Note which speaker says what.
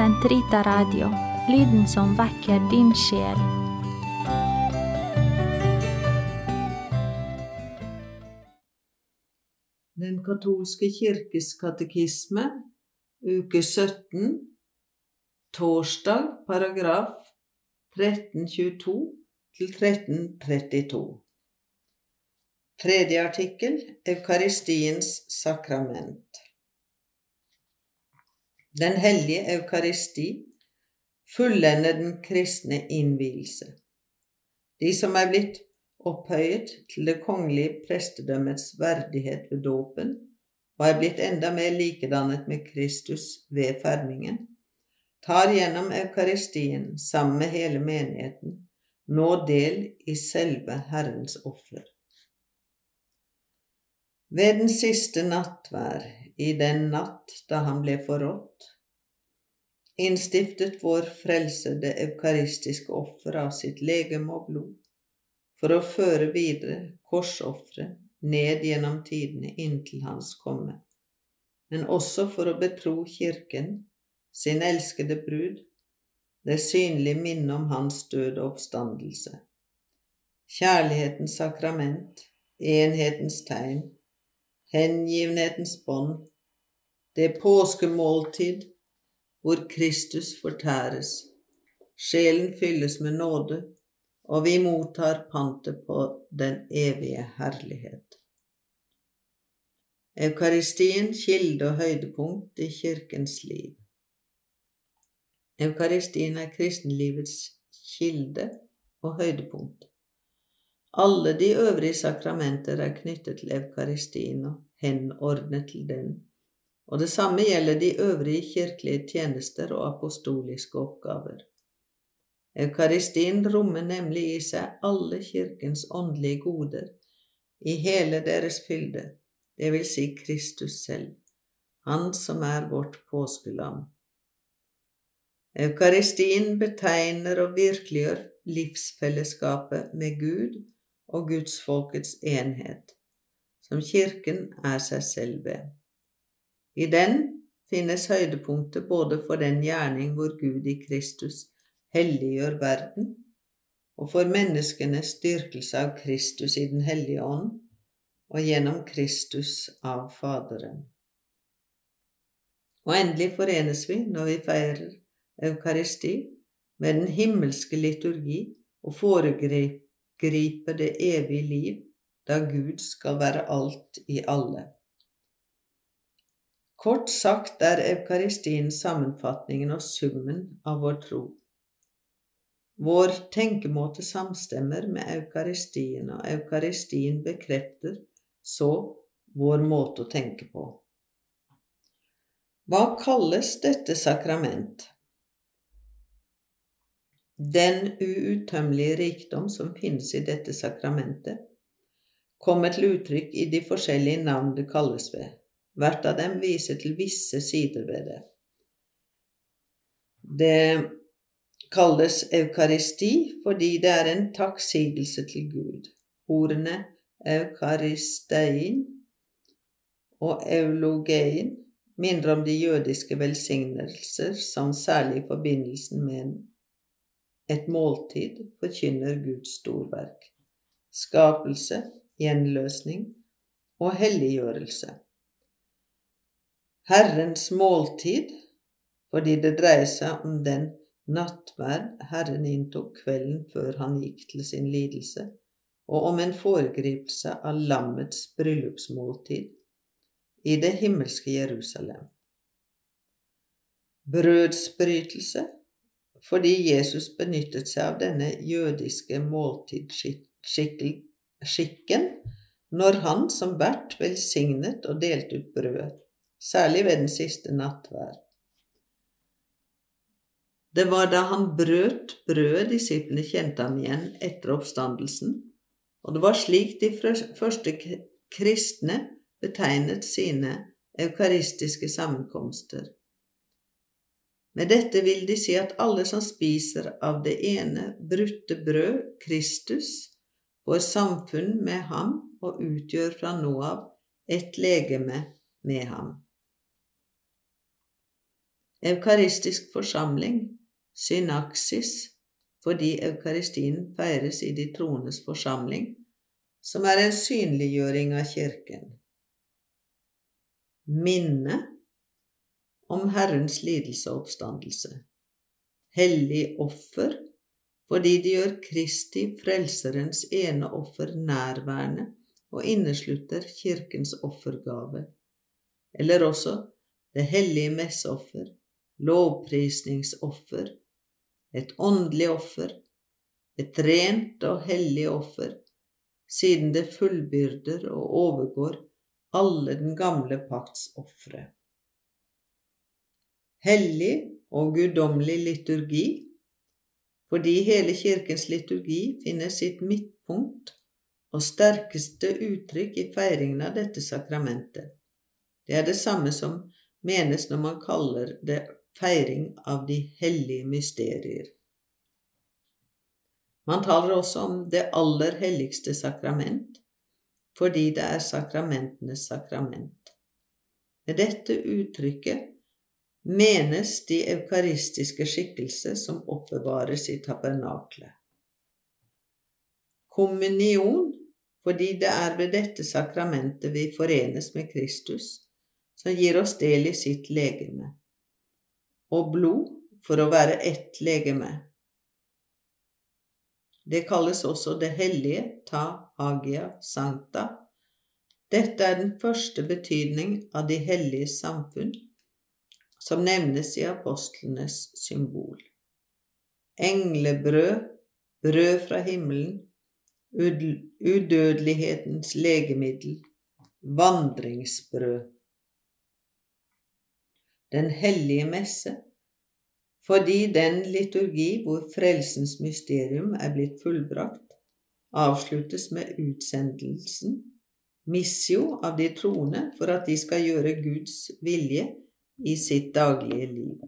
Speaker 1: Sentrita Radio, lyden som vekker din sjel.
Speaker 2: Den katolske kirkes katekisme, uke 17, torsdag, paragraf 1322 til 1332. Tredje artikkel Eukaristiens sakrament. Den hellige eukaristi fullender den kristne innvielse. De som er blitt opphøyet til det kongelige prestedømmets verdighet ved dåpen, og er blitt enda mer likedannet med Kristus ved ferdningen, tar gjennom eukaristien sammen med hele menigheten nå del i selve Herrens offer. Ved den siste nattvær, i den natt da han ble forrådt, innstiftet vår Frelse det eukaristiske offer av sitt legeme og blod for å føre videre korsofferet ned gjennom tidene inntil hans komme, men også for å betro Kirken, sin elskede brud, det synlige minnet om hans død og oppstandelse. Kjærlighetens sakrament, enhetens tegn, hengivenhetens bånd, det påskemåltid hvor Kristus fortæres, sjelen fylles med nåde, og vi mottar pantet på den evige herlighet. Eukaristien kilde og høydepunkt i kirkens liv. Eukaristien er kristenlivets kilde og høydepunkt. Alle de øvrige sakramenter er knyttet til eukaristien og henordnet til den, og det samme gjelder de øvrige kirkelige tjenester og apostoliske oppgaver. Eukaristien rommer nemlig i seg alle kirkens åndelige goder, i hele deres fylde, det vil si Kristus selv, Han som er vårt påskelam. Eukaristien betegner og virkeliggjør livsfellesskapet med Gud og gudsfolkets enhet, som Kirken er seg selv ved. I den finnes høydepunktet både for den gjerning hvor Gud i Kristus helliggjør verden, og for menneskenes styrkelse av Kristus i Den hellige ånd, og gjennom Kristus av Faderen. Og endelig forenes vi når vi feirer eukaristi med den himmelske liturgi og foregriper det evige liv, da Gud skal være alt i alle. Kort sagt er eukaristien sammenfatningen og summen av vår tro. Vår tenkemåte samstemmer med eukaristien, og eukaristien bekrefter så vår måte å tenke på. Hva kalles dette sakrament? Den uuttømmelige rikdom som finnes i dette sakramentet, kommer til uttrykk i de forskjellige navn det kalles ved. Hvert av dem viser til visse sider ved det. Det kalles eukaristi fordi det er en takksigelse til Gud. Ordene eukaristein og eulogein minner om de jødiske velsignelser som særlig i forbindelsen med et måltid forkynner Guds storverk, skapelse, gjenløsning og helliggjørelse. Herrens måltid fordi det dreier seg om den nattverd Herren inntok kvelden før han gikk til sin lidelse, og om en foregripelse av lammets bryllupsmåltid i det himmelske Jerusalem. Brødsbrytelse fordi Jesus benyttet seg av denne jødiske måltidsskikken når han som vert velsignet og delte ut brød, særlig ved den siste nattverd. Det var da han brøt brødet disiplene kjente ham igjen etter oppstandelsen, og det var slik de første kristne betegnet sine eukaristiske sammenkomster. Med dette vil de si at alle som spiser av det ene brutte brød, Kristus, får samfunn med ham og utgjør fra nå av et legeme med ham. Eukaristisk forsamling, synaksis, fordi eukaristien feires i de troendes forsamling, som er en synliggjøring av Kirken. Minne om Herrens lidelse og oppstandelse. Hellig offer, fordi de gjør Kristi, Frelserens ene offer, nærværende og inneslutter Kirkens offergave, eller også det hellige messeoffer, lovprisningsoffer, et åndelig offer, et rent og hellig offer, siden det fullbyrder og overgår alle den gamle pakts ofre. Hellig og guddommelig liturgi, fordi hele Kirkens liturgi finner sitt midtpunkt og sterkeste uttrykk i feiringen av dette sakramentet. Det er det samme som menes når man kaller det feiring av de hellige mysterier. Man taler også om det aller helligste sakrament, fordi det er sakramentenes sakrament. Med dette uttrykket menes de eukaristiske skikkelser som oppbevares i tabernaklet. Kommunion, fordi det er ved dette sakramentet vi forenes med Kristus, som gir oss del i sitt legeme, og blod for å være ett legeme det kalles også det hellige, ta hagia sancta. Dette er den første betydning av de hellige samfunn som nevnes i apostlenes symbol. Englebrød, brød fra himmelen, udødelighetens legemiddel, vandringsbrød. Den hellige messe fordi den liturgi hvor frelsens mysterium er blitt fullbrakt, avsluttes med utsendelsen, missio, av de troende for at de skal gjøre Guds vilje i sitt daglige liv.